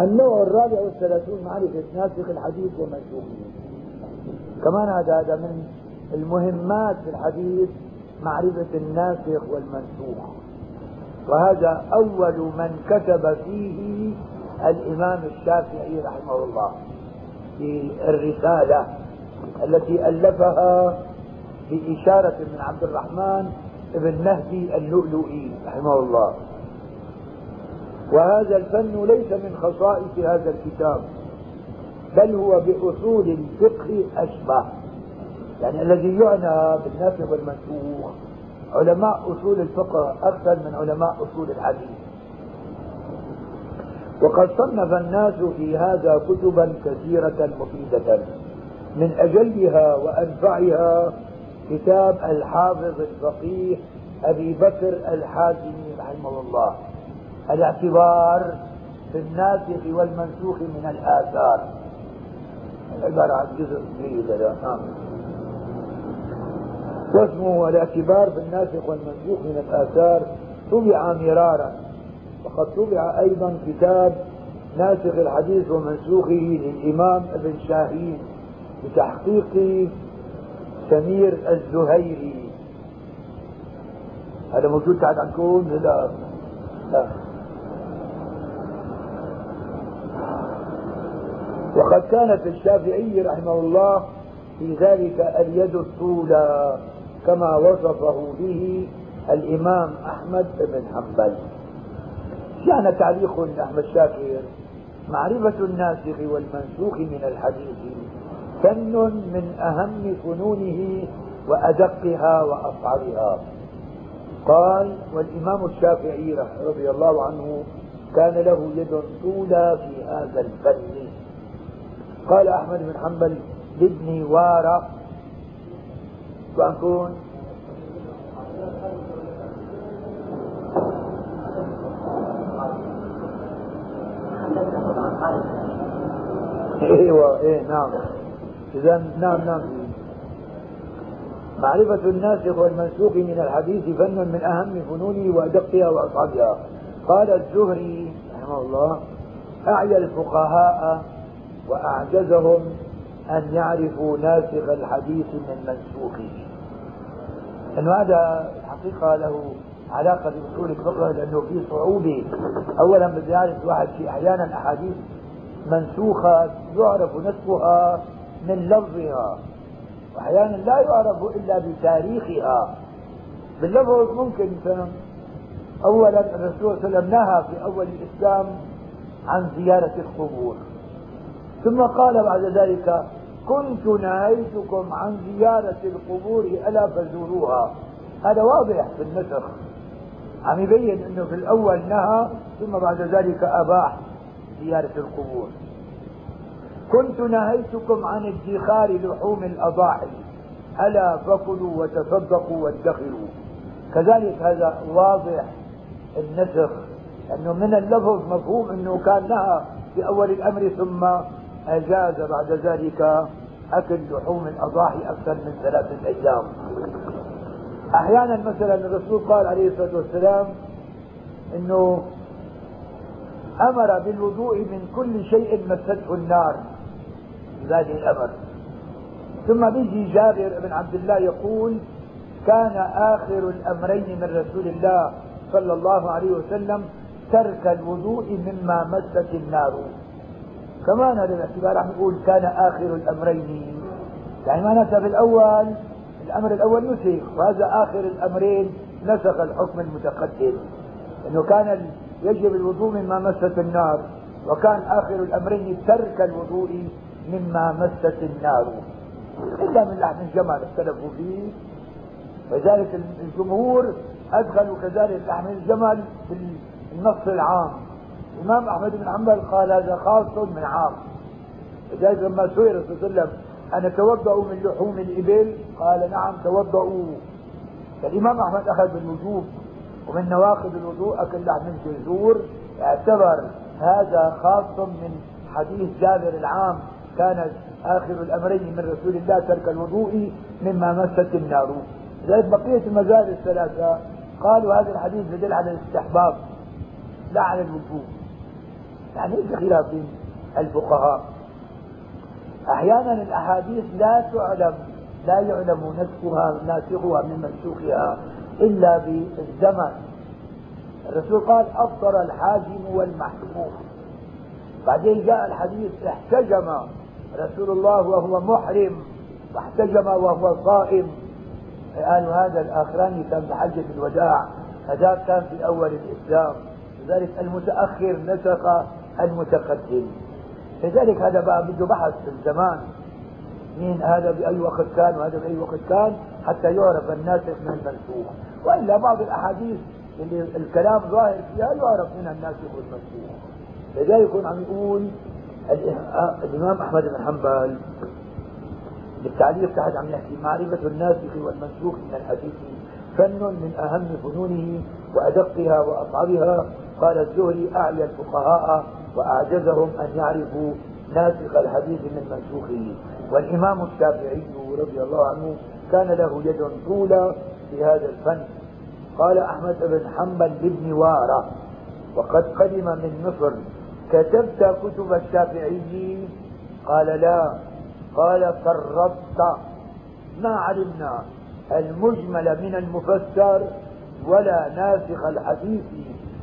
النوع الرابع والثلاثون معرفة ناسخ الحديث ومنسوخه كمان هذا هذا من المهمات في الحديث معرفة الناسخ والمنسوخ. وهذا أول من كتب فيه الإمام الشافعي رحمه الله في الرسالة التي ألفها بإشارة من عبد الرحمن بن مهدي اللؤلؤي رحمه الله. وهذا الفن ليس من خصائص هذا الكتاب بل هو بأصول الفقه أشبه. يعني الذي يعنى بالناسخ والمنسوخ علماء أصول الفقه أكثر من علماء أصول الحديث. وقد صنف الناس في هذا كتبا كثيرة مفيدة. من أجلها وأنفعها كتاب الحافظ الفقيه أبي بكر الحازمي رحمه الله. الاعتبار في الناسخ والمنسوخ من الآثار. عبارة عن جزء جيد هذا. نعم. واسمه الاعتبار بالناسخ والمنسوخ من الآثار. طبع مرارا. وقد طبع أيضا كتاب ناسخ الحديث ومنسوخه للإمام ابن شاهين بتحقيق سمير الزهيري. هذا موجود تحت عندكم؟ لا. لا. وقد كانت الشافعي رحمه الله في ذلك اليد الطولى كما وصفه به الإمام أحمد بن حنبل. كان تعليق أحمد شاكر معرفة الناسخ والمنسوخ من الحديث فن من أهم فنونه وأدقها وأصعبها. قال والإمام الشافعي رضي الله عنه كان له يد طولى في هذا الفن. قال أحمد بن حنبل لابن وارى وأكون. إيوه إيه نعم. اذا نعم نعم. معرفة الناسخ والمنسوخ من الحديث فن من أهم فنونه وأدقها وأصعبها. قال الزهري رحمه الله أعيا الفقهاء وأعجزهم أن يعرفوا ناسخ الحديث من منسوخه. أنه هذا الحقيقة له علاقة بأصول الفقه لأنه في صعوبة. أولا بده يعرف الواحد في أحيانا أحاديث منسوخة يعرف نسخها من لفظها. وأحيانا لا يعرف إلا بتاريخها. باللفظ ممكن فهم أولا الرسول صلى الله عليه وسلم نهى في أول الإسلام عن زيارة القبور. ثم قال بعد ذلك كنت نهيتكم عن زيارة القبور ألا فزوروها. هذا واضح في النسخ. عم يبين إنه في الأول نهى ثم بعد ذلك أباح زيارة القبور. كنت نهيتكم عن ادخار لحوم الأضاحي. ألا فكلوا وتصدقوا وادخروا. كذلك هذا واضح النسخ انه من اللفظ مفهوم إنه كان نهى في أول الأمر ثم اجاز بعد ذلك أكل لحوم الأضاحي أكثر من ثلاثة أيام. أحيانا مثلا الرسول قال عليه الصلاة والسلام إنه أمر بالوضوء من كل شيء مسته النار ذلك الأمر. ثم بيجي جابر بن عبد الله يقول كان آخر الأمرين من رسول الله صلى الله عليه وسلم ترك الوضوء مما مست النار. كمان هذا الاعتبار عم يقول كان آخر الأمرين. يعني معناتها في الأول الأمر الأول نسخ وهذا آخر الأمرين نسخ الحكم المتقدم. إنه كان يجب الوضوء مما مست النار وكان آخر الأمرين ترك الوضوء مما مست النار. إلا من لحم الجمل اختلفوا فيه. ولذلك الجمهور أدخلوا كذلك لحم الجمل في النص العام. الامام أحمد بن حنبل قال هذا خاص من عام لذلك لما سئل الرسول صلى الله عليه وسلم أنا توضأوا من لحوم الإبل؟ قال نعم توضأوا فالإمام أحمد أخذ بالوجوب ومن نواقض الوضوء أكل لحم الجزور اعتبر هذا خاص من حديث جابر العام كانت آخر الأمرين من رسول الله ترك الوضوء مما مست النار. لذلك بقية المذاهب الثلاثة قالوا هذا الحديث يدل على الاستحباب لا على الوجوب. يعني في خلاف الفقهاء. أحيانا الأحاديث لا تعلم لا يعلم نسخها ناسخها من منسوخها إلا بالزمن. الرسول قال أفطر الحاجم والمحكوم بعدين جاء الحديث احتجم رسول الله وهو محرم واحتجم وهو صائم. قالوا هذا الآخراني كان في حجة الوداع هذا كان في أول الإسلام. لذلك المتأخر نسخ المتقدم. لذلك هذا بقى بده بحث في الزمان. مين هذا بأي وقت كان وهذا بأي وقت كان حتى يعرف الناسخ من المنسوخ. وإلا بعض الأحاديث اللي الكلام ظاهر فيها يعرف منها الناسخ والمنسوخ لذلك عم يقول الإمام أحمد بن حنبل بالتعليق تحت عم يحكي معرفة الناسخ والمنسوخ من الحديث فن من أهم فنونه وأدقها وأصعبها. قال الزهري أعيا الفقهاء وأعجزهم أن يعرفوا ناسخ الحديث من منسوخه. والإمام الشافعي رضي الله عنه كان له يد طولى في هذا الفن. قال أحمد بن حنبل لابن وارة وقد قدم من مصر كتبت كتب الشافعي. قال لا. قال فرطت. ما علمنا المجمل من المفسر ولا ناسخ الحديث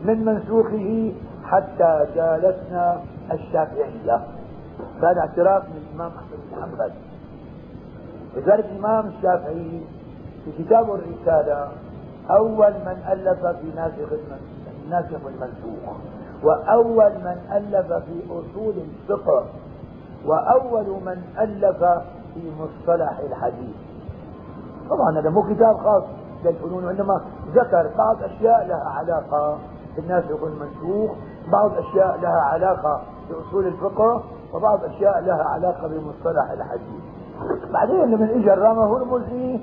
من منسوخه حتى جالسنا الشافعية هذا اعتراف من الإمام أحمد بن حنبل. لذلك الإمام الشافعي في كتابه الرسالة أول من ألف في ناسخ الناسخ المنسوخ وأول من ألف في أصول الفقه وأول من ألف في مصطلح الحديث. طبعا هذا مو كتاب خاص للفنون وإنما ذكر بعض أشياء لها علاقة بالناسخ والمنسوخ بعض أشياء لها علاقة بأصول الفقه وبعض أشياء لها علاقة بمصطلح الحديث. بعدين لما اجى الرامة هرمزي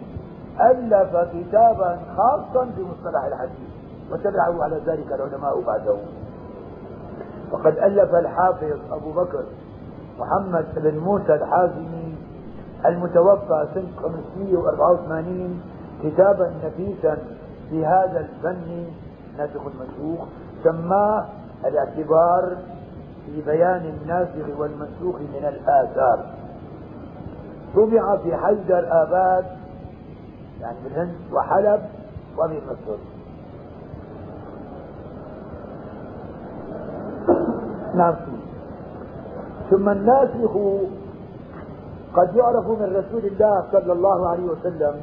ألف كتابا خاصا بمصطلح الحديث. وتبعه على ذلك العلماء بعده. وقد ألف الحافظ أبو بكر محمد بن موسى الحازمي المتوفى سنة 584 كتابا نفيسا في هذا الفن ناسخ المنسوخ سماه الاعتبار في بيان الناسخ والمنسوخ من الآثار. طبع في حيدر آباد يعني بالهند وحلب وبمصر نعم. ثم الناسخ قد يعرف من رسول الله صلى الله عليه وسلم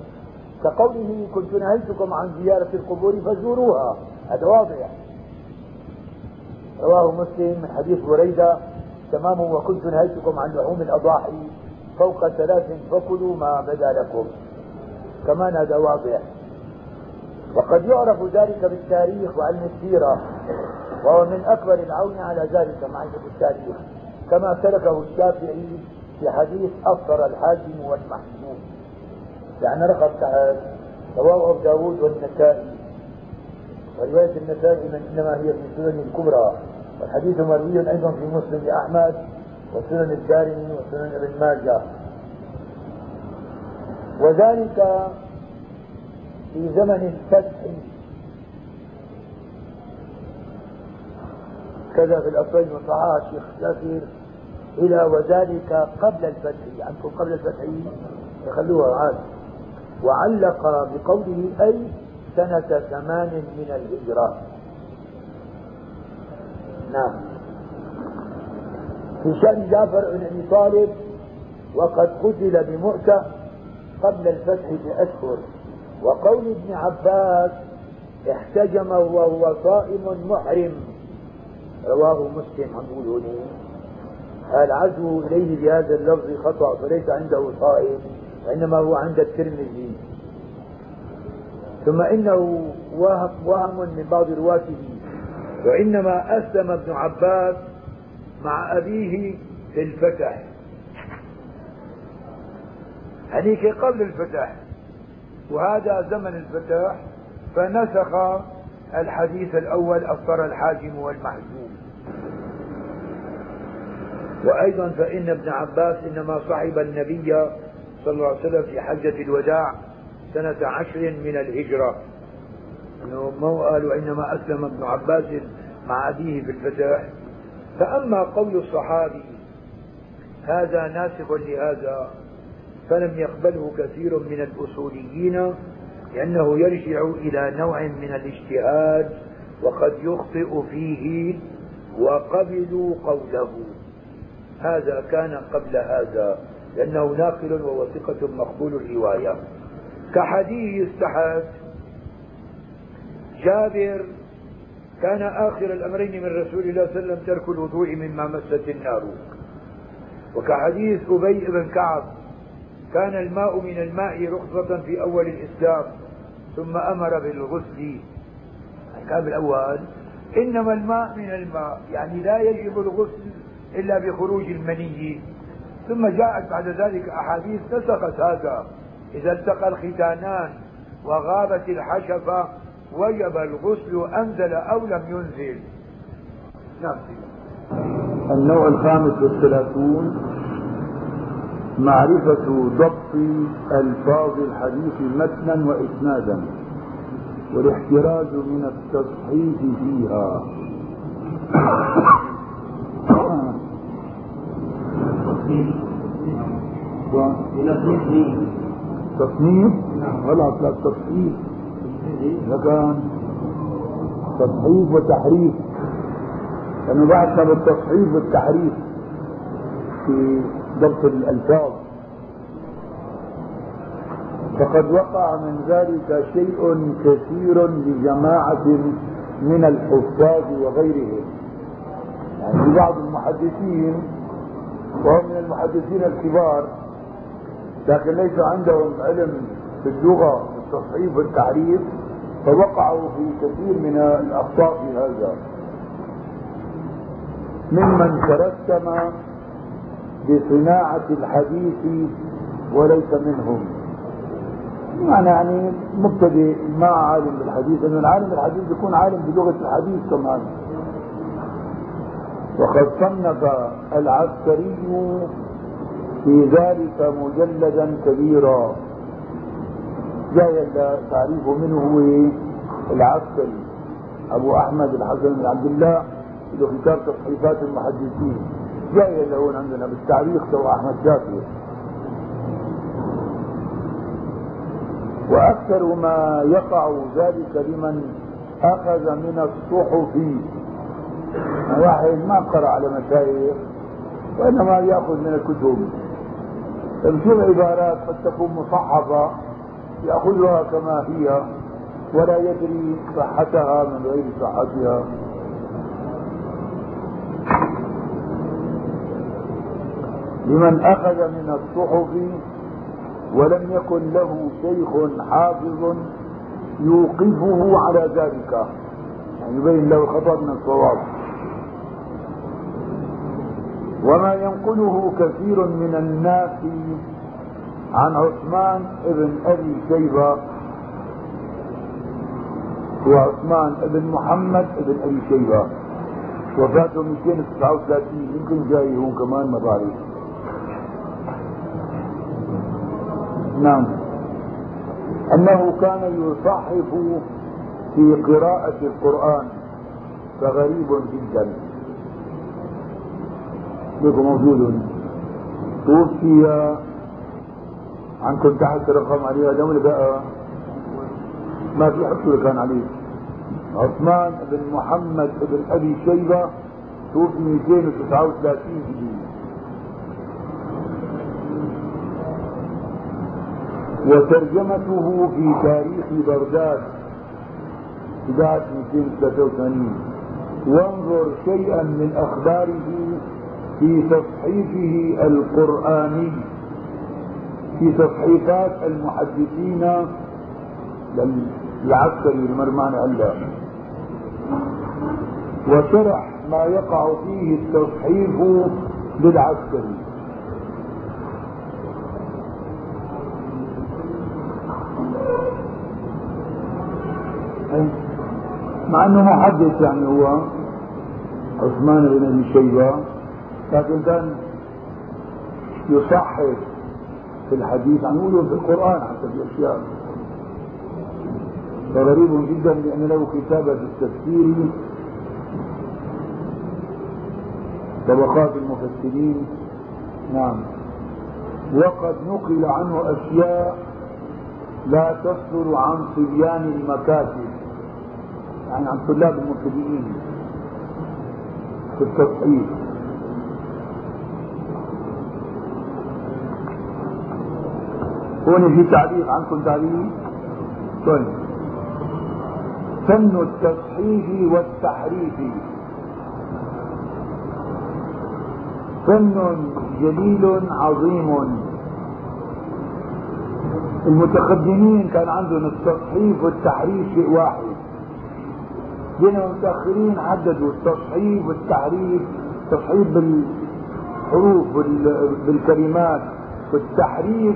كقوله كنت نهيتكم عن زيارة القبور فزوروها. هذا واضح. رواه مسلم من حديث بريدة. تمام وكنت نهيتكم عن لحوم الأضاحي فوق ثلاث فكلوا ما بدا لكم. كمان هذا واضح. وقد يعرف ذلك بالتاريخ وعلم السيرة وهو من أكبر العون على ذلك معرفة التاريخ. كما تركه الشافعي في حديث أفطر الحاكم والمحكوم. يعني رقم تحت رواه أبو داود والنسائي. ورواية النسائي من إنما هي في السنن الكبرى. والحديث مروي أيضا في مسلم لأحمد وسنن الدارمي وسنن ابن ماجه. وذلك في زمن الفتح. كذا في الأصلين وصححه الشيخ شاكر إلى وذلك قبل الفتح عندكم قبل الفتح يخلوها عاد. وعلق بقوله أي سنة ثمان من الهجرة. نعم. في شأن جعفر بن أبي طالب وقد قتل بمؤتة قبل الفتح بأشهر. وقول ابن عباس احتجم وهو صائم محرم. رواه مسلم. عن العزو إليه بهذا اللفظ خطأ فليس عنده صائم وإنما هو عند الترمذي. ثم إنه وهم من بعض رواته. وإنما أسلم ابن عباس مع أبيه في الفتح. هذيك قبل الفتح. وهذا زمن الفتح فنسخ الحديث الأول أفطر الحاكم والمحزوم وأيضا فإن ابن عباس إنما صحب النبي صلى الله عليه وسلم في حجة الوداع سنة عشر من الهجرة. أنه ما قال وانما أسلم ابن عباس مع أبيه في الفتح فأما قول الصحابي هذا ناسخ لهذا فلم يقبله كثير من الأصوليين لأنه يرجع إلى نوع من الاجتهاد وقد يخطئ فيه وقبلوا قوله. هذا كان قبل هذا لأنه ناقل وهو ثقة مقبول الرواية. كحديث تحت جابر كان آخر الأمرين من رسول الله صلى الله عليه وسلم ترك الوضوء مما مست النار. وكحديث أبي بن كعب كان الماء من الماء رخصة في أول الإسلام ثم أمر بالغسل. كان بالأول إنما الماء من الماء يعني لا يجب الغسل إلا بخروج المني. ثم جاءت بعد ذلك أحاديث نسخت هذا إذا التقى الختانان وغابت الحشفة وجب الغسل أنزل أو لم ينزل. نعم. النوع الخامس والثلاثون معرفة ضبط ألفاظ الحديث متنا وإسنادا والاحتراز من التصحيح فيها. تصنيف. غلط لا تصحيح. لكن تصحيف وتحريف. لأنه بعثنا بالتصحيف والتحريف في ضبط الألفاظ. فقد وقع من ذلك شيء كثير لجماعة من الحفاظ وغيرهم يعني بعض المحدثين وهم من المحدثين الكبار لكن ليس عندهم علم في اللغة التصحيف والتعريف فوقعوا في كثير من الأخطاء في هذا. ممن ترسم بصناعة الحديث وليس منهم. معنى يعني مبتدئ ما عالم بالحديث لأن العالم بالحديث يكون عالم بلغة الحديث كمان. وقد صنف العسكري في ذلك مجلدا كبيرا. جاي تعريف منه هو العسكري أبو أحمد الحسن بن عبد الله له كتاب تصحيفات المحدثين. جاي له عندنا بالتاريخ تو أحمد شاكر وأكثر ما يقع ذلك لمن أخذ من الصحف. واحد ما قرأ على مشايخ وإنما يأخذ من الكتب. فبشوف عبارات قد تكون مصحفة. يأخذها كما هي ولا يدري صحتها من غير صحتها. لمن أخذ من الصحف ولم يكن له شيخ حافظ يوقفه على ذلك. يعني يبين له الخطأ من الصواب. وما ينقله كثير من الناس عن عثمان ابن أبي شيبة هو عثمان ابن محمد ابن أبي شيبة. وفاته 239 يمكن جاي هون كمان ما بعرف نعم. أنه كان يصحف في قراءة القرآن فغريب جدا. لكم موجود. توفي عنكم تحت رقم عليها دولة بقى ما في حصر كان عليه. عثمان بن محمد بن أبي شيبة توفي 239 هجري. وترجمته في تاريخ بغداد بداية 283 وانظر شيئا من أخباره في تصحيفه القرآني. في تصحيفات المحدثين العسكري المرمان عندها وشرح ما يقع فيه التصحيف للعسكري. مع انه محدث يعني هو عثمان بن أبي شيبة لكن كان يصحح في الحديث عن يقولوا في القرآن حتى في اشياء فغريب جدا لأن له كتابه في التفسير. طبقات المفسرين. نعم. وقد نقل عنه أشياء لا تصدر عن صبيان المكاتب يعني عن طلاب المبتدئين في التصحيح هون في تعليق عندكم تعليق طيب. فن التصحيح والتحريف. فن جليل عظيم. المتقدمين كان عندهم التصحيف والتحريف شيء واحد. جينا المتأخرين حددوا التصحيف والتحريف تصحيف بالحروف بالكلمات والتحريف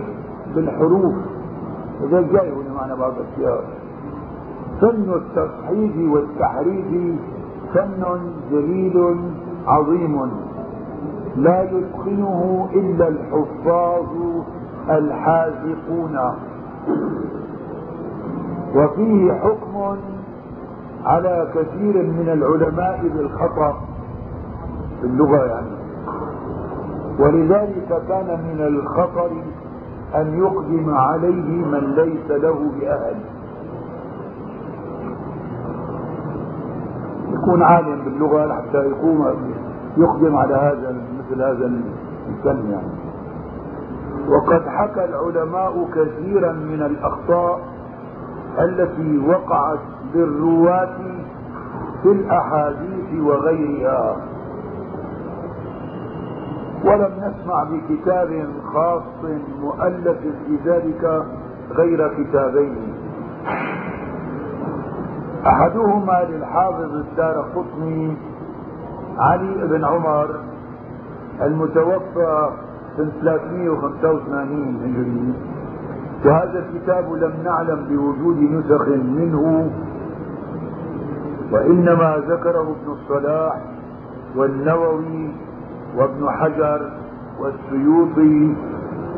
بالحروف. وده جاي هنا معنا بعض الأشياء. فن التصحيف والتحريف فن جليل عظيم. لا يتقنه إلا الحفاظ الحاذقون. وفيه حكم على كثير من العلماء بالخطأ في اللغة يعني. ولذلك كان من الخطر أن يقدم عليه من ليس له بأهل. يكون عالم باللغة حتى يقوم يقدم على هذا مثل هذا الفن يعني. وقد حكى العلماء كثيرا من الأخطاء التي وقعت بالرواة في الأحاديث وغيرها. ولم نسمع بكتاب خاص مؤلف في ذلك غير كتابين. أحدهما للحافظ الدار قطني علي بن عمر المتوفى سنة 385 هجري. وهذا الكتاب لم نعلم بوجود نسخ منه وإنما ذكره ابن الصلاح والنووي وابن حجر والسيوطي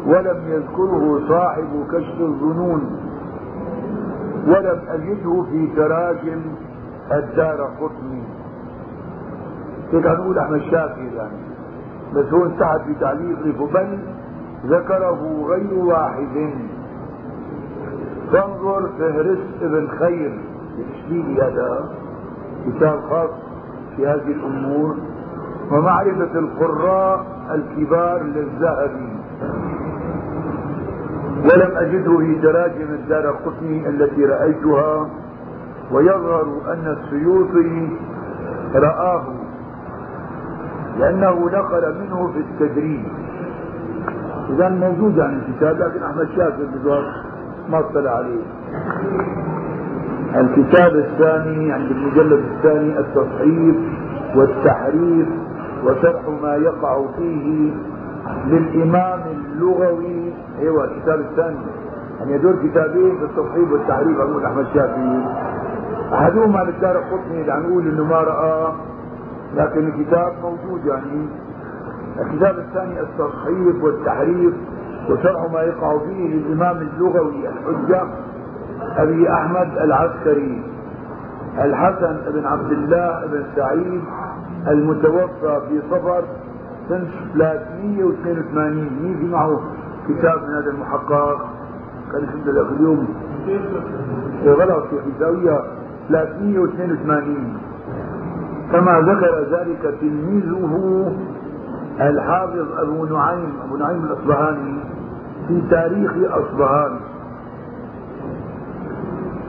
ولم يذكره صاحب كشف الظنون ولم أجده في تراجم الدار قطني. هيك نقول أحمد شاكر يعني بس هو انتهت في تعليقه بل ذكره غير واحد. فانظر فهرس ابن خير. الاشبيلي هذا؟ كتاب خاص في هذه الأمور. ومعرفة القراء الكبار للذهبي. ولم أجده في تراجم الدار القطني التي رأيتها ويظهر أن السيوطي رآه لأنه نقل منه في التدريب. إذا موجود يعني الكتاب لكن أحمد شاكر بالضبط ما اطلع عليه. الكتاب الثاني عند المجلد الثاني التصحيف والتحريف وشرح ما يقع فيه للإمام اللغوي أيوه الكتاب الثاني. يعني يدور كتابين في التصحيف والتحريف أقول أحمد شافعي. أحدهما للدار القطني اللي نقول إنه ما رأى لكن الكتاب موجود يعني. الكتاب الثاني التصحيف والتحريف وشرح ما يقع فيه للإمام اللغوي الحجة أبي أحمد العسكري. الحسن بن عبد الله بن سعيد المتوفى في صفر سنة 382 مين في معه؟ كتاب من هذا المحقق. كان يشد له اليوم. إيه غلط في حساوية 382 كما ذكر ذلك تلميذه الحافظ أبو نعيم أبو نعيم الأصبهاني في تاريخ أصبهان.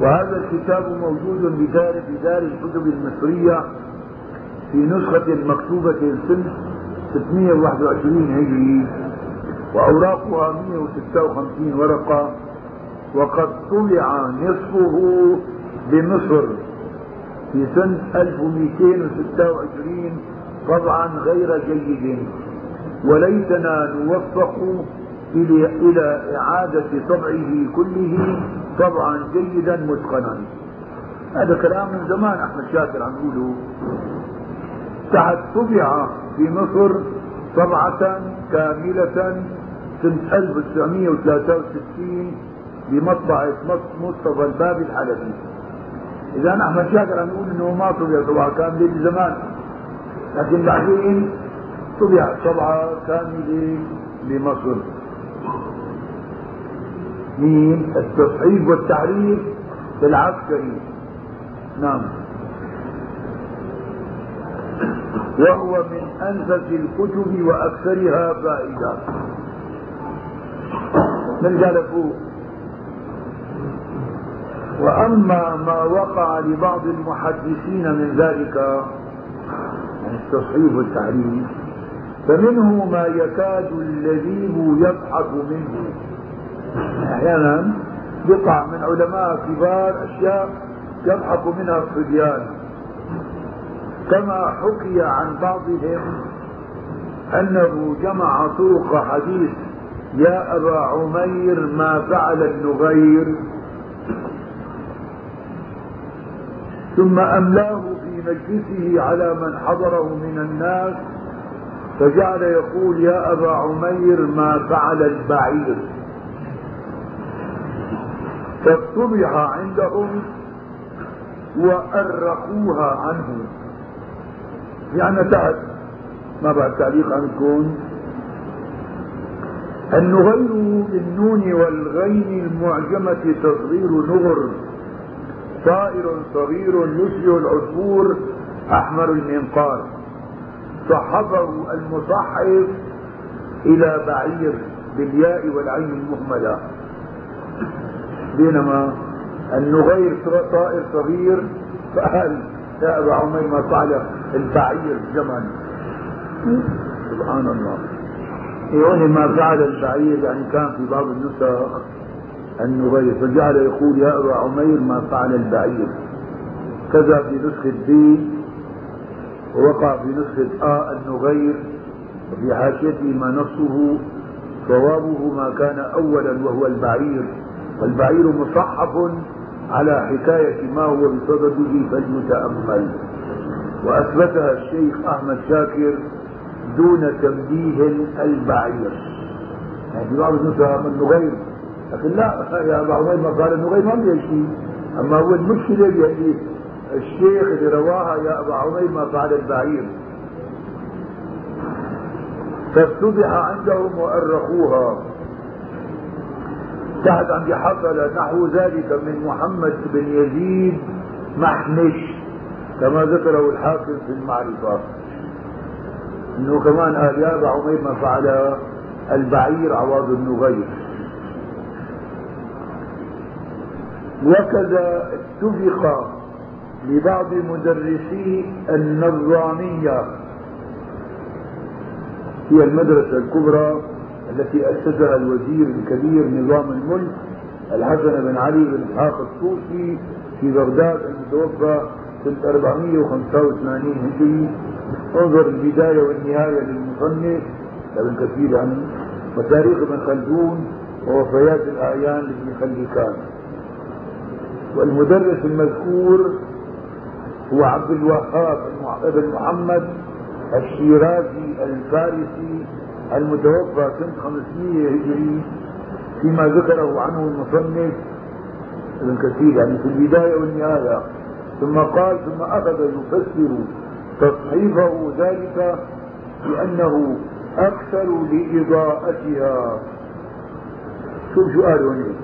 وهذا الكتاب موجود بدار بدار الكتب المصرية في نسخة مكتوبة سنة 621 هجري وأوراقها 156 ورقة وقد طبع نصفه بمصر في سنة 1226 طبعا غير جيد. وليتنا نوفق إلى إعادة طبعه كله طبعا جيدا متقنا. هذا كلام من زمان أحمد شاكر عم يقوله. تحت طبع في مصر طبعة كاملة سنة 1963 بمطبعة مصطفى البابي الحلبي. إذا أحمد شاكر عم يقول إنه ما طبع طبعة كاملة زمان لكن بعدين طبعت طبعة كاملة لمصر. مين التصحيف والتحريف العسكري نعم. وهو من أنفس الكتب وأكثرها فائدة. نرجع لفوق. وأما ما وقع لبعض المحدثين من ذلك يعني التصحيف والتعريف فمنه ما يكاد اللذيذ يضحك منه. أحيانا يقع من علماء كبار أشياء يضحك منها الصبيان. كما حكي عن بعضهم أنه جمع طرق حديث يا أبا عمير ما فعل النغير؟ ثم أملاه في مجلسه على من حضره من الناس فجعل يقول يا أبا عمير ما فعل البعير؟ فاصطبح عندهم وأرقوها عنه. يعني تحت ما بعد تعليق عنكم. النغير بالنون والغين المعجمة تصغير نغر. طائر صغير يشبه العصفور. أحمر المنقار. صحبه المصحف إلى بعير بالياء والعين المهملة. بينما النغير طائر صغير فقال يا أبا عمير ما فعل البعير جمل سبحان الله. هون ما فعل البعير يعني كان في بعض النسخ النغير فجعل يقول يا أبا عمير ما فعل البعير كذا في نسخة بي ووقع في نسخة آ النغير وفي حاشيته ما نصه صوابه ما كان أولا وهو البعير. والبعير مصحف على حكاية ما هو بصدده فليتأمل وأثبتها الشيخ أحمد شاكر دون تنبيه البعير. يعني بعض النسخ من نغير لكن لا يا عمير ما قال انه غير ما فيها شيء أما هو المشكلة بهذه الشيخ اللي رواها يا أبا عمير ما فعل البعير. فافتضح عندهم وأرخوها. تحت عندي حصل نحو ذلك من محمد بن يزيد محنش كما ذكره الحاكم في المعرفة. إنه كمان قال يا ابا عمير ما فعل البعير عوض النغير وكذا اتفق لبعض مدرسي النظامية هي المدرسة الكبرى التي أسسها الوزير الكبير نظام الملك الحسن بن علي بن إسحاق الطوسي في بغداد المتوفى سنة 485 هجري. انظر البداية والنهاية للمصنف. ابن كثير يعني وتاريخ ابن خلدون ووفيات الأعيان لابن خليكان والمدرس المذكور هو عبد الوهاب بن محمد الشيرازي الفارسي المتوفى سنة 500 هجري فيما ذكره عنه المصنف ابن كثير يعني في البداية والنهاية. ثم قال ثم أخذ يفسر تصحيفه ذلك بأنه أكثر لإضاءتها. شوف شو قال هنا.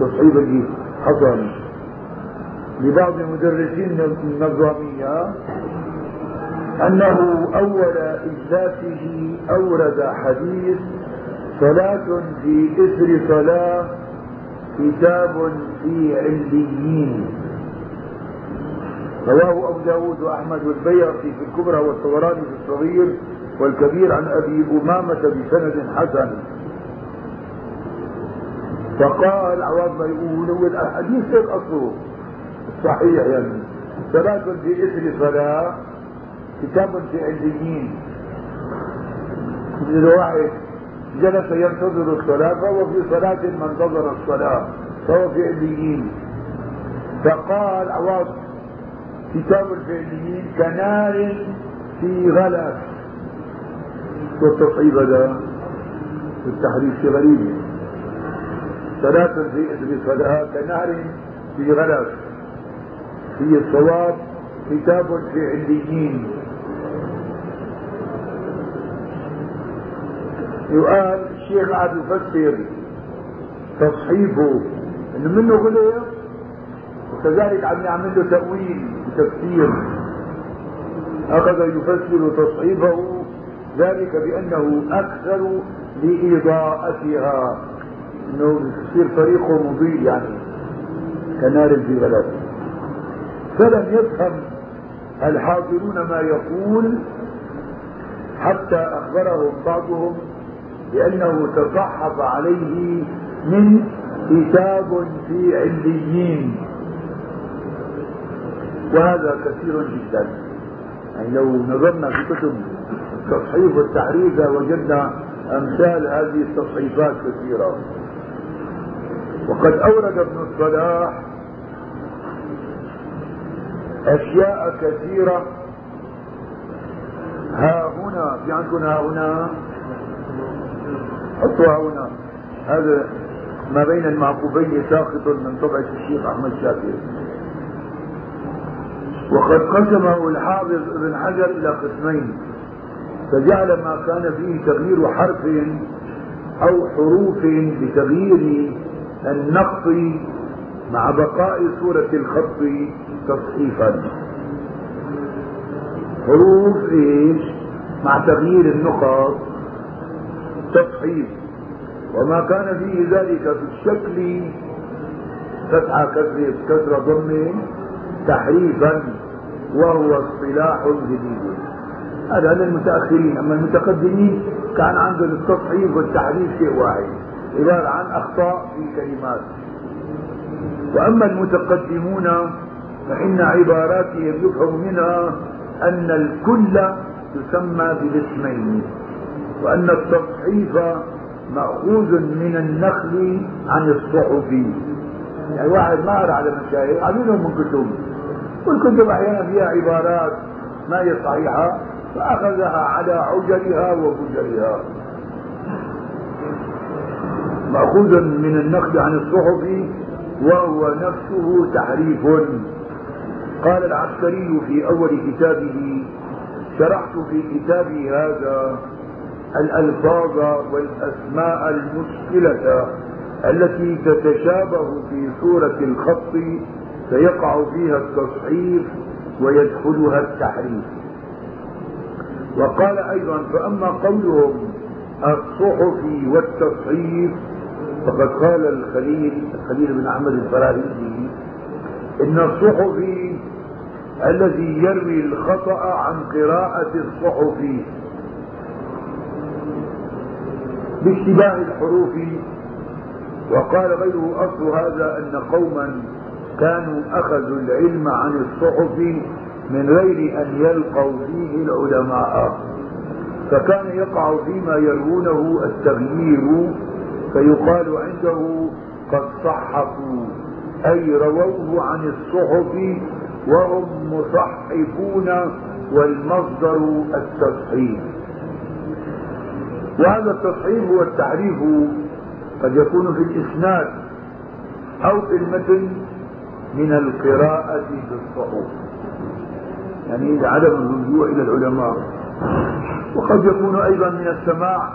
تصحيف الجيش حصل لبعض مدرسين النظامية. أنه أول إجلاسه أورد حديث صلاة في إثر صلاة كتاب في عليين. رواه أبو داود وأحمد والبيهقي في الكبرى والطبراني في الصغير والكبير عن أبي أمامة بسند حسن. فقال عوض ما يقول الحديث هيك اصله صحيح يعني. صلاة في إثر صلاة كتاب في عليين مثل واحد جلس ينتظر الصلاة فهو في صلاة ما انتظر الصلاة فهو في عليين فقال عوض كتاب في عليين كنار في غلس والتصعيب هذا؟ التحريف غريب. صلاة في صلاة كنهر في غلس في الصواب كتاب في عليين يقال الشيخ قاعد يفسر تصحيفه إنه منه غلط وكذلك عم يعمل له تأويل وتفسير. أخذ يفسر تصحيفه ذلك بأنه أكثر لإضاءتها. أنه يصير طريقه مضيء يعني كنار في غلط. فلم يفهم الحاضرون ما يقول حتى أخبرهم بعضهم بأنه تصحف عليه من كتاب في عليين. وهذا كثير جدا. يعني لو نظرنا في كتب التصحيف والتحريف وجدنا أمثال هذه التصحيفات كثيرة. وقد أورد ابن الصلاح أشياء كثيرة. ها هنا في عندكم ها هنا؟ حطوها هنا. هذا ما بين المعقوبين ساقط من طبعة الشيخ أحمد شاكر وقد قسمه الحافظ ابن حجر إلى قسمين. فجعل ما كان فيه تغيير حرف أو حروف بتغيير النقط مع بقاء صورة الخط تصحيفا. حروف إيش؟ مع تغيير النقط تصحيف وما كان فيه ذلك في الشكل فتحة كسرة كسرة ضمة تحريفا وهو اصطلاح جديد. هذا للمتأخرين أما المتقدمين كان عندهم التصحيف والتحريف شيء واحد عبارة عن أخطاء في كلمات. وأما المتقدمون فإن عباراتهم يفهم منها أن الكل يسمى بالاسمين وأن التصحيف مأخوذ من النخل عن الصحف. يعني واحد ما قرأ على مشايخ عاملهم من كتب والكتب أحيانا فيها عبارات ما هي صحيحة فأخذها على عجلها وفجرها مأخوذ من النقد عن الصحف وهو نفسه تحريف. قال العسكري في أول كتابه شرحت في كتابي هذا الألفاظ والأسماء المشكلة التي تتشابه في صورة الخط فيقع فيها التصحيف ويدخلها التحريف. وقال أيضا فأما قولهم الصحف والتصحيف فقد قال الخليل الخليل بن أحمد الفراهيدي إن الصحفي الذي يروي الخطأ عن قراءة الصحف باشتباه الحروف. وقال غيره أصل هذا أن قوما كانوا أخذوا العلم عن الصحف من غير أن يلقوا فيه العلماء. فكان يقع فيما يروونه التغيير فيقال عنده قد صحفوا أي رووه عن الصحف وهم مصحفون والمصدر التصحيف. وهذا التصحيف والتحريف قد يكون في الإسناد أو في المتن من القراءة بالصحف. يعني عدم الرجوع إلى العلماء. وقد يكون أيضا من السماع.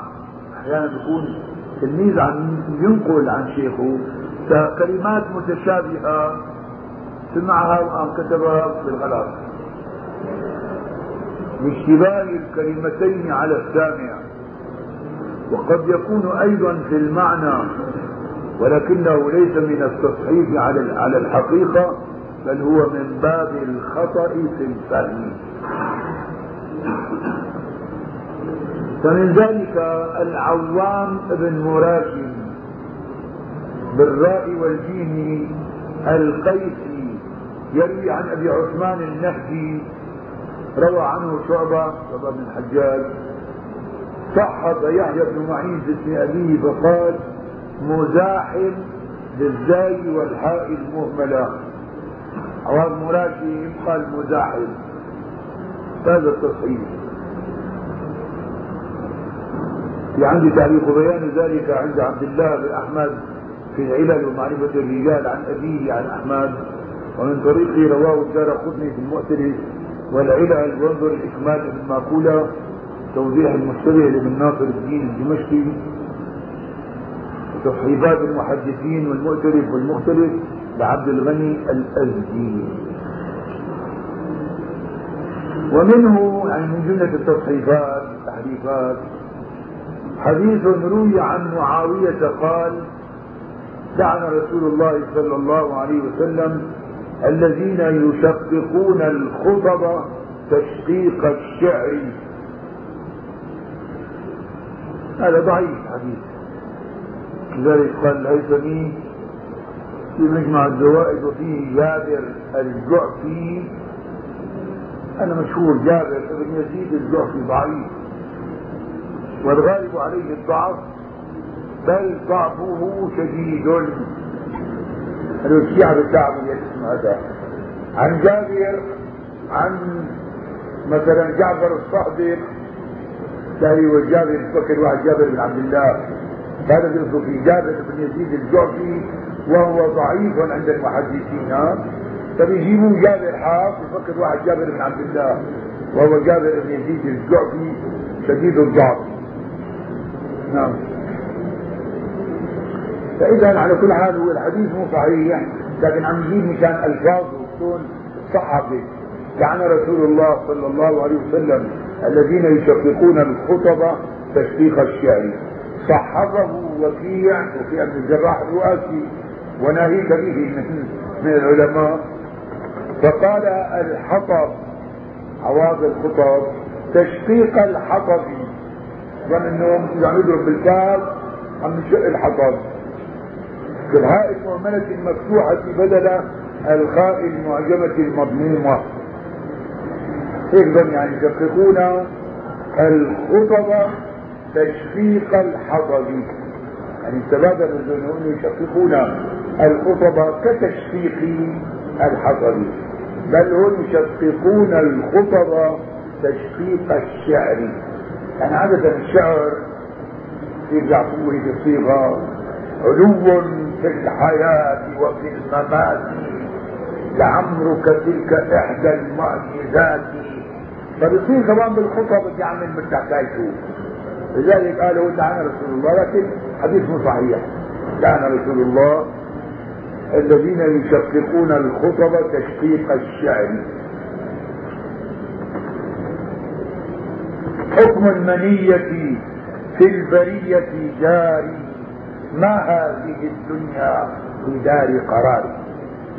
أحيانا يكون تلميذ عن ينقل عن شيخه. ككلمات متشابهة. سمعها وقام كتبها بالغلط لاشتباه الكلمتين على السامع. وقد يكون أيضا في المعنى ولكنه ليس من التصحيح على على الحقيقة بل هو من باب الخطأ في الفهم. فمن ذلك العوام بن مراكم بالراء والجيم القيسي يروي عن أبي عثمان النهدي روى عنه شعبة شعبة بن الحجاج صحب يحيى بن معين باسم أبيه فقال مزاحم بالزاي والحاء المهملة. عوام مراشي قال مزاحم. هذا التصحيح. في عندي تعليق بيان ذلك عند عبد الله بن أحمد في العلل ومعرفة الرجال عن أبيه عن أحمد. ومن طريقه رواه الدار قطني في المؤتلف والعلل وانظر الإكمال في المأكولة. توضيح المشتبه لابن ناصر الدين الدمشقي وتصحيفات المحدثين والمؤتلف والمختلف لعبد الغني الأزدي. ومنه يعني من جملة التصحيفات التحريفات حديث روي عن معاوية قال لعن رسول الله صلى الله عليه وسلم الذين يشققون الخطب تشقيق الشعر هذا ضعيف حديث. لذلك قال الهيثمي في مجمع الزوائد وفيه جابر الجعفي أنا مشهور جابر بن يزيد الجعفي ضعيف. والغالب عليه الضعف بل ضعفه شديد. هذا الشيعة بتعمل الاسم هذا. عن جابر عن مثلا جعفر الصادق تهي والجابر فكر واحد جابر بن عبد الله؟ هذا بيقصد في جابر بن يزيد الجعفي وهو ضعيف عند المحدثين فبيجيبوا جابر حاف يفكر واحد جابر بن عبد الله؟ وهو جابر بن يزيد الجعفي شديد الضعف. نعم. فإذا على كل حال هو الحديث مو صحيح لكن عم يجيب مشان الفاظه وتكون صحفه لعن رسول الله صلى الله عليه وسلم الذين يشققون الخطب تشقيق الشعر. صحفه وكيع وفي ابن الجراح الرؤاسي وناهيك به من, من العلماء. فقال الحطب عواض الخطب تشقيق الحطب. ظن اذا عم يضرب بالكاف عم يشق الحطب. بالهاء المهملة المفتوحة بدل الخاء المعجمة المضمومة. هيك يعني يشققون الخطب تشقيق الحطب يعني تبادل الذنون يشققون الخطب كتشقيق الحطب بل هم يشققون الخطب تشقيق الشعر. يعني عادة الشعر يرجع فيه بصيغة علو في الحياة وفي الممات. لعمرك تلك إحدى المعجزات. فبصير كمان بالخطب بدي أعمل مثل حكايته لذلك قالوا لعن رسول الله لكن حديث صحيح. لعن رسول الله الذين يشققون الخطب تشقيق الشعر. حكم المنية في البرية جاري. ما هذه الدنيا في دار قرار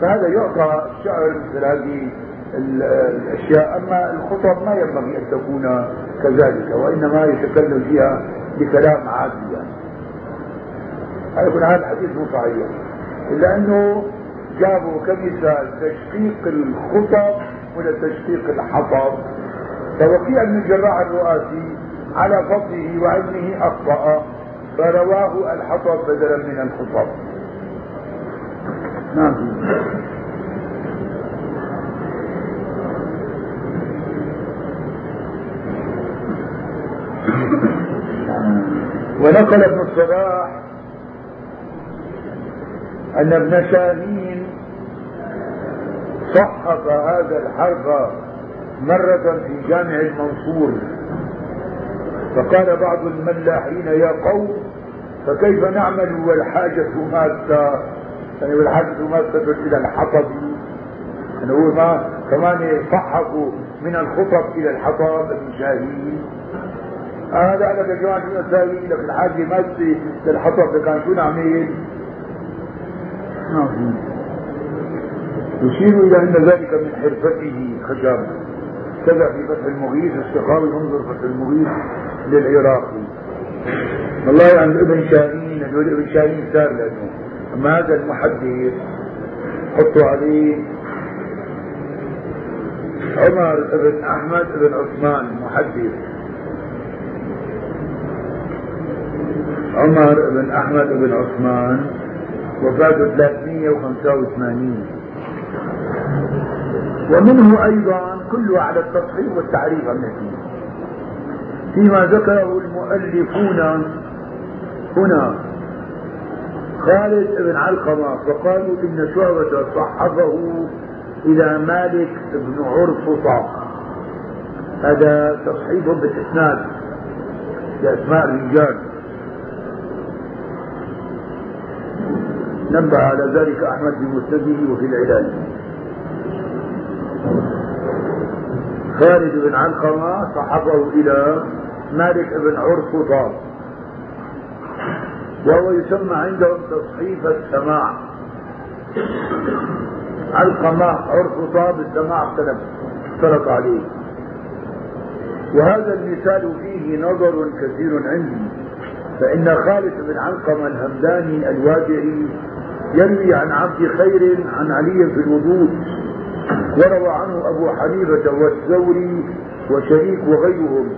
فهذا يعطى الشعر مثل هذه الأشياء أما الخطب ما ينبغي أن تكون كذلك وإنما يتكلم فيها بكلام عادي يعني. حال الحديث مو صحيح إلا أنه جابوا كمثال تشقيق الخطب ولا تشقيق الحطب. فوقيع بن الجراح الرؤاسي على فضله وعلمه أخطأ فرواه الحطب بدلا من الخطب. نعم. ونقل ابن الصلاح أن ابن شاهين صحف هذا الحرف مرة في جامع المنصور. فقال بعض الملاحين يا قوم فكيف نعمل والحاجة ماسة يعني والحاجة ماسة إلى الحطب. يعني هو ما كمان صحفوا من الخطب إلى الحطب ابن شاهين هذا لك يا جماعة المساوي لك الحاجة ماسة للحطب كان شو نعمل؟ يشير إلى أن ذلك من حرفته خشب كذا في فتح المغيث السخاوي انظر فتح المغيث للعراقي والله عند ابن شاهين هذول ابن شاهين سار لأنه. أما هذا المحدث حطوا عليه. عمر بن أحمد بن عثمان محدث. عمر بن أحمد بن عثمان وفاته 385 ومنه أيضا كله على التصحيح والتعريف النتيجة فيما ذكره المؤلفون هنا خالد بن علقمة فقالوا إن شعبة صحفه إلى مالك بن عرفطة هذا تصحيح بالإسناد بأسماء الرجال. نبه على ذلك أحمد في مسنده وفي العلاج. خالد بن علقمة صحبه إلى مالك بن عرفطة وهو يسمى عندهم تصحيف السماع. علقمة عرفطة بالسماع اختلف اختلط عليه. وهذا المثال فيه نظر كثير عندي. فإن خالد بن علقمة الهمداني الواجعي يروي عن عبد خير عن علي في الوضوء وروى عنه أبو حنيفة والثوري وشريك وغيرهم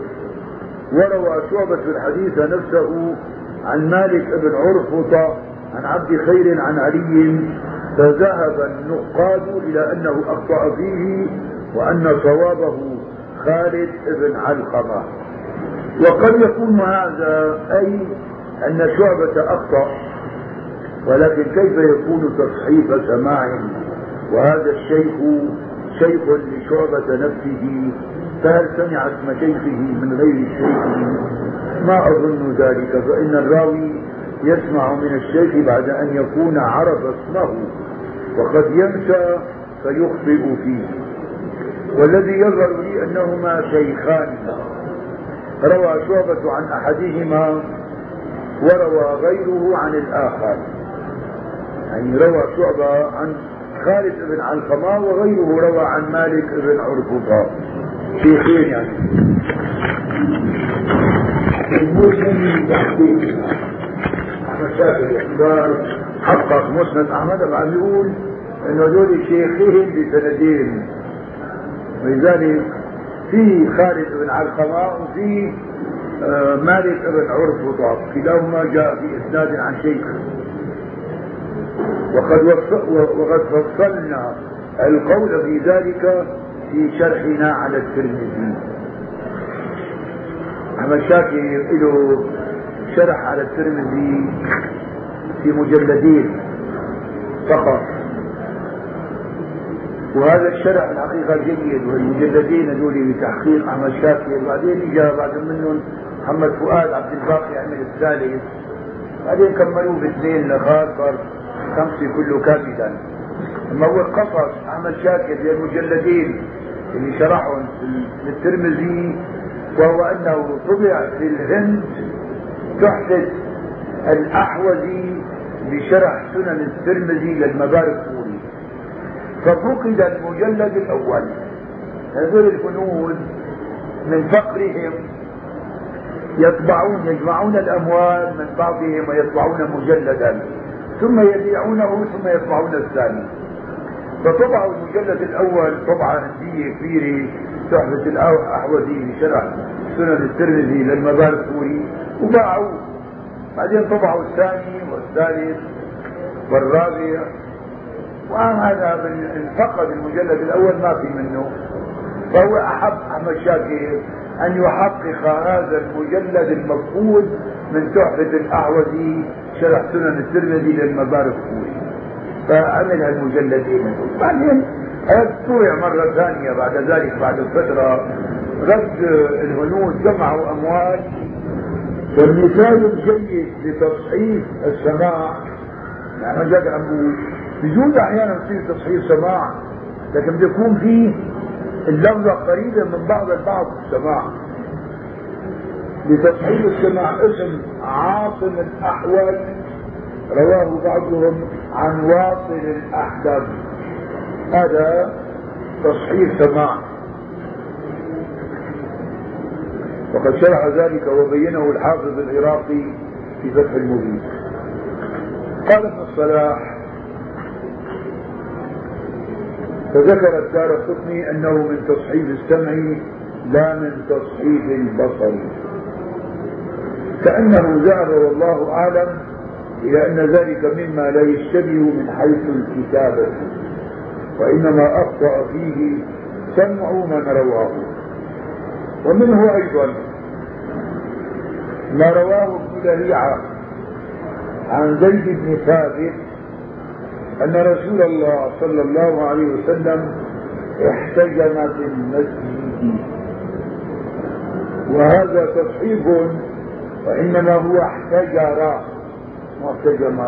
وروى شعبة الحديث نفسه عن مالك بن عرفطة عن عبد خير عن علي فذهب النقاد إلى أنه أخطأ فيه وأن صوابه خالد بن علقمة. وقد يكون هذا أي أن شعبة أخطأ ولكن كيف يكون تصحيف سماع؟ وهذا الشيخ شيخ لشعبة نفسه فهل سمع اسم شيخه من غير شيخه ما أظن ذلك فإن الراوي يسمع من الشيخ بعد أن يكون عرف اسمه وقد ينسى فيخطئ فيه. والذي يظهر لي أنهما شيخان. روى شعبة عن أحدهما وروى غيره عن الآخر. يعني روى شعبة عن خالد بن علقمة وغيره روى عن مالك بن عرفطة شيخين يعني. حقق مسند أحمد عم يقول انه هذول شيخين بسندين. ولذلك في خالد بن علقمة وفي آه، مالك بن عرفطة كلاهما جاء في إسناد عن شيخ. وقد وقد فصلنا القول في ذلك في شرحنا على الترمذي. أحمد شاكر له شرح على الترمذي في مجلدين فقط. وهذا الشرح الحقيقة جيد والمجلدين هذول بتحقيق أحمد شاكر بعدين اجى بعد منهم محمد فؤاد عبد الباقي عمل الثالث بعدين كملوه باثنين لغار صار خمسة كله كاملا أما هو القصص أحمد شاكر المجلدين اللي شرحهم في الترمذي وهو أنه طبع في الهند تحدث الأحوذي بشرح سنن الترمذي للمبارك ففقد المجلد الأول. هذول الفنون من فقرهم يطبعون يجمعون الأموال من بعضهم ويطبعون مجلدا. ثم يبيعونه ثم يطبعون الثاني. فطبعوا المجلد الأول طبعه هنديه كبيره تحفة الاحوذي بشرح سنن الترمذي للمباركوري وباعوه بعدين طبعوا الثاني والثالث والرابع. وهذا من فقد المجلد الأول ما في منه. فهو أحب أحمد شاكر أن يحقق هذا المجلد المفقود من تحفة الاحوذي شرح سنن الترمذي للمبارك فوري فعمل هالمجلدين بعدين طوع مرة ثانية بعد ذلك بعد فترة. رد الهنود جمعوا أموال. والمثال الجيد لتصحيح السماع. يعني جاك عم بجوز أحيانا يصير تصحيح سماع لكن بيكون فيه اللفظة قريبة من بعض البعض في السماع. لتصحيح السماع اسم عاصم الأحول رواه بعضهم عن واصل الأحدب هذا تصحيح سماع. وقد شرح ذلك وبينه الحافظ العراقي في فتح المبين. قال ابن الصلاح فذكر الدار القطني أنه من تصحيح السمع لا من تصحيح البصر. كأنه ذهب والله أعلم إلى أن ذلك مما لا يشتبه من حيث الكتابة وإنما أخطأ فيه سمع من رواه. ومنه أيضا ما رواه ابن عن زيد بن ثابت أن رسول الله صلى الله عليه وسلم احتجم في المسجد. وهذا تصحيح وإنما هو احتجر واحتجم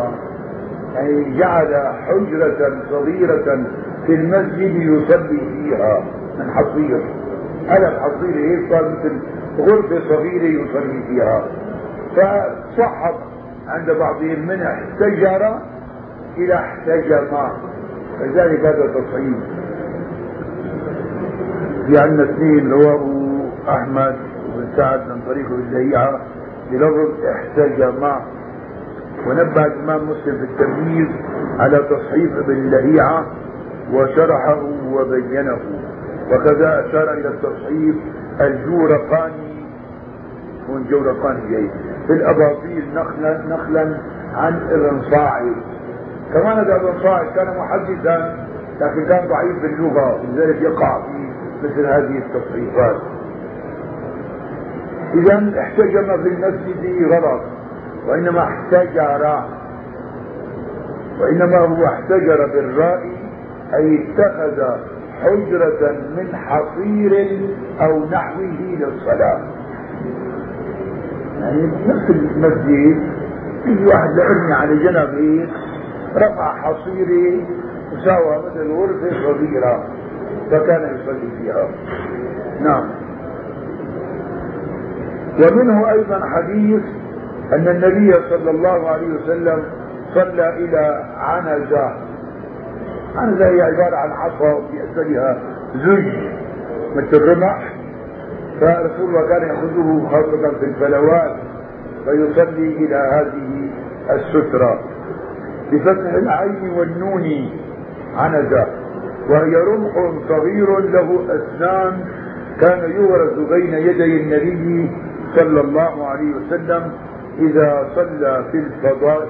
يعني جعل حجرة صغيرة في المسجد يصلي فيها من حصير. هذا الحصير هيك صار مثل غرفة صغيرة يصلي فيها. فصحب عند بعضهم من احتجر إلى احتجم فذلك هذا تصعيد في عندنا اثنين رواه أحمد بن سعد من طريق الزيعة بلفظ احتجم ونبه الإمام مسلم في التمييز على تصحيف ابن لهيعة وشرحه وبينه. وكذا أشار إلى التصحيف الجورقاني. هو الجورقاني جاي. في الأباطيل نخلا نخلا عن ابن صاعد كمان هذا ابن صاعد كان محدثا لكن كان ضعيف باللغة لذلك يقع في مثل هذه التصحيفات إذا احتجم في المسجد غلط وإنما احتجر وإنما هو احتجر بالراء أي اتخذ حجرة من حصير أو نحوه للصلاة. يعني نفس المسجد في واحد لأرمي على جنب هيك رفع حصيري وساوى مثل غرفة صغيرة فكان يصلي فيها. نعم. ومنه أيضا حديث أن النبي صلى الله عليه وسلم صلى إلى عنزة. عنزة هي عبارة عن عصا في أسفلها زج مثل رمح فرسول الله كان يأخذه خاصة في الفلوات فيصلي إلى هذه السترة. بفتح العين والنون عنزة وهي رمح صغير له أسنان كان يورث بين يدي النبي صلى الله عليه وسلم إذا صلى في الفضاء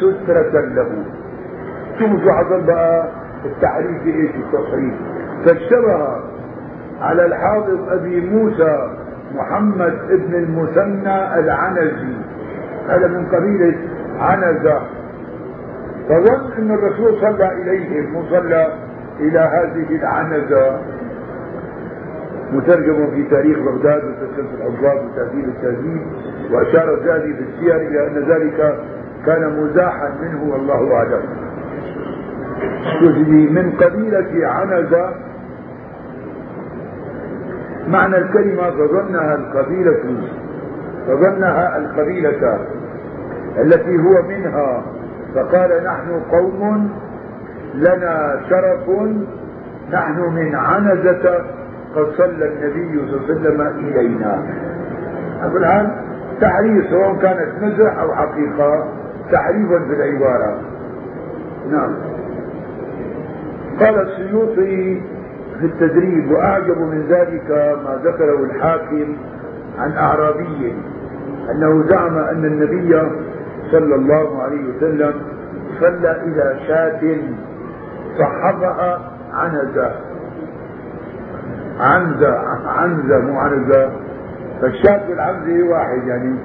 سترة له. شو حصل بقى التعريف إيش التصريف؟ فاشتبه على الحافظ أبي موسى محمد ابن المثنى العنزي هذا من قبيلة عنزة. فظن أن الرسول صلى اليهم وصلى إلى هذه العنزة مترجم في تاريخ بغداد وتسلسل الحفاظ وتهذيب التهذيب وأشار الذهبي في السير إلى أن ذلك كان مزاحا منه والله أعلم. من قبيلة عنزة معنى الكلمة فظنها القبيلة فظنها القبيلة التي هو منها. فقال نحن قوم لنا شرف نحن من عنزة قد صلى النبي صلى الله عليه وسلم إلينا. الآن تحريف سواء كانت مزح أو حقيقة تحريفا في العبارة. نعم. قال السيوطي في التدريب وأعجب من ذلك ما ذكره الحاكم عن أعرابي أنه زعم أن النبي صلى الله عليه وسلم صلى إلى شاة صحبها عنزة عنزة عنزة مو عنزة فالشاة والعنزة واحد يعني.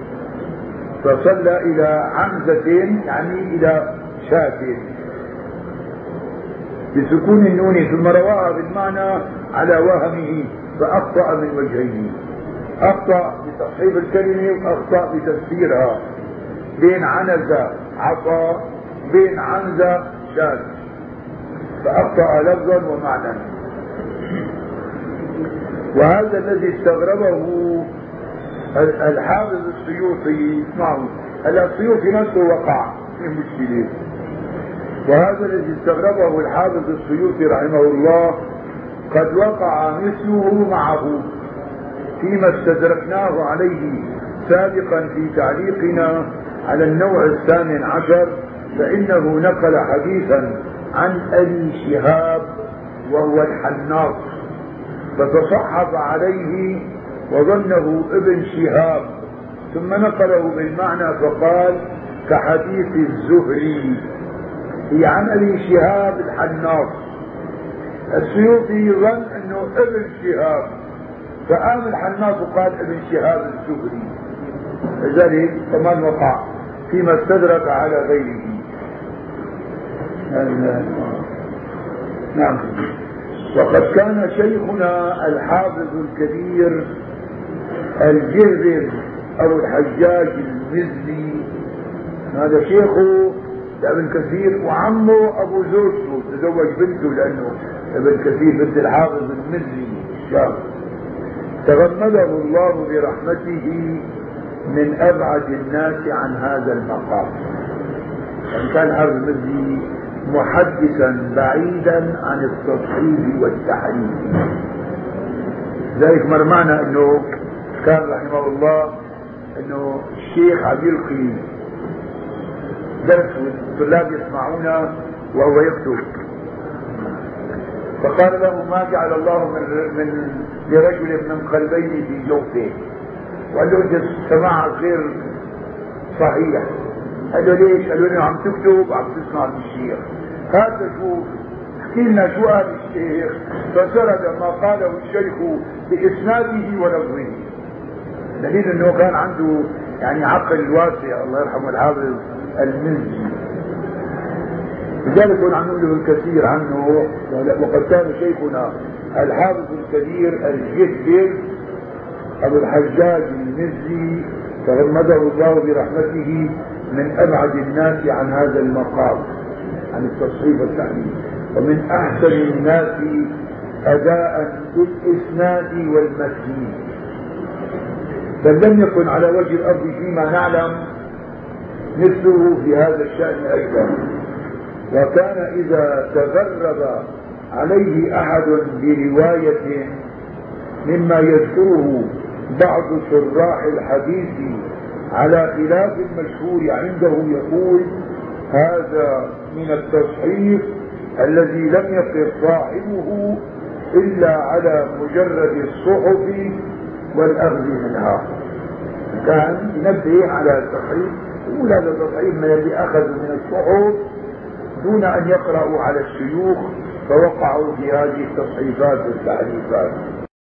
فصلى إلى عنزة يعني إلى شاة. بسكون النون ثم رواها بالمعنى على وهمه فأخطأ من وجهين أخطأ بتصحيح الكلمة وأخطأ بتفسيرها. بين عنزة عصا بين عنزة شاذ. فأخطأ لفظا ومعنى. وهذا الذي استغربه الحافظ السيوطي معه هلا السيوطي نفسه وقع في مشكلة. وهذا الذي استغربه الحافظ السيوطي رحمه الله قد وقع مثله معه فيما استدركناه عليه سابقا في تعليقنا على النوع الثامن عشر فإنه نقل حديثا عن أبي شهاب وهو الحناط فتصحف عليه وظنه ابن شهاب ثم نقله بالمعنى فقال كحديث الزهري هي عن أبي شهاب الحناط السيوطي ظن أنه ابن شهاب فقام الحناط وقال ابن شهاب الزهري. لذلك كمان وقع فيما استدرك على غيره. نعم. وقد كان شيخنا الحافظ الكبير الجهبر أبو الحجاج المزني. هذا شيخه لابن كثير وعمه أبو زوجته تزوج بنته لأنه ابن كثير بنت الحافظ المزني. الشام تغمده الله برحمته من أبعد الناس عن هذا المقام. يعني كان المزني محدثا بعيدا عن التصحيح والتحريف ذلك مرمانا إنه كان رحمه الله إنه الشيخ عم يلقي درس والطلاب يسمعونه وهو يكتب. فقال له ما جعل الله من من لرجل من قلبين في جوفه؟ انت سماعك غير صحيح. قال له ليش؟ قال له عم تكتب عم تسمع بالشيخ. هذا شو؟ احكي لنا شو قال الشيخ. فسرد ما قاله الشيخ بإسناده ولفظه. دليل إنه كان عنده يعني عقل واسع الله يرحمه الحافظ المزي لذلك كنا عم نقول الكثير عنه. وقد كان شيخنا الحافظ الكبير الجهبل أبو الحجاج المزي تغمده الله برحمته من أبعد الناس عن هذا المقام عن التصحيف والتعليم ومن أحسن الناس أداء بالاسناد والمتين بل لم يكن على وجه الأرض فيما نعلم مثله في هذا الشأن أيضا. وكان إذا تغرب عليه أحد برواية مما يذكره بعض شراح الحديث على خلاف المشهور عنده يقول هذا من التصحيح الذي لم يقف صاحبه إلا على مجرد الصحف والأخذ منها. كان ينبه على التصحيح يقول هذا التصحيح من الذي أخذ من الصحف دون أن يقرأوا على الشيوخ فوقعوا في هذه التصحيفات والتعريفات.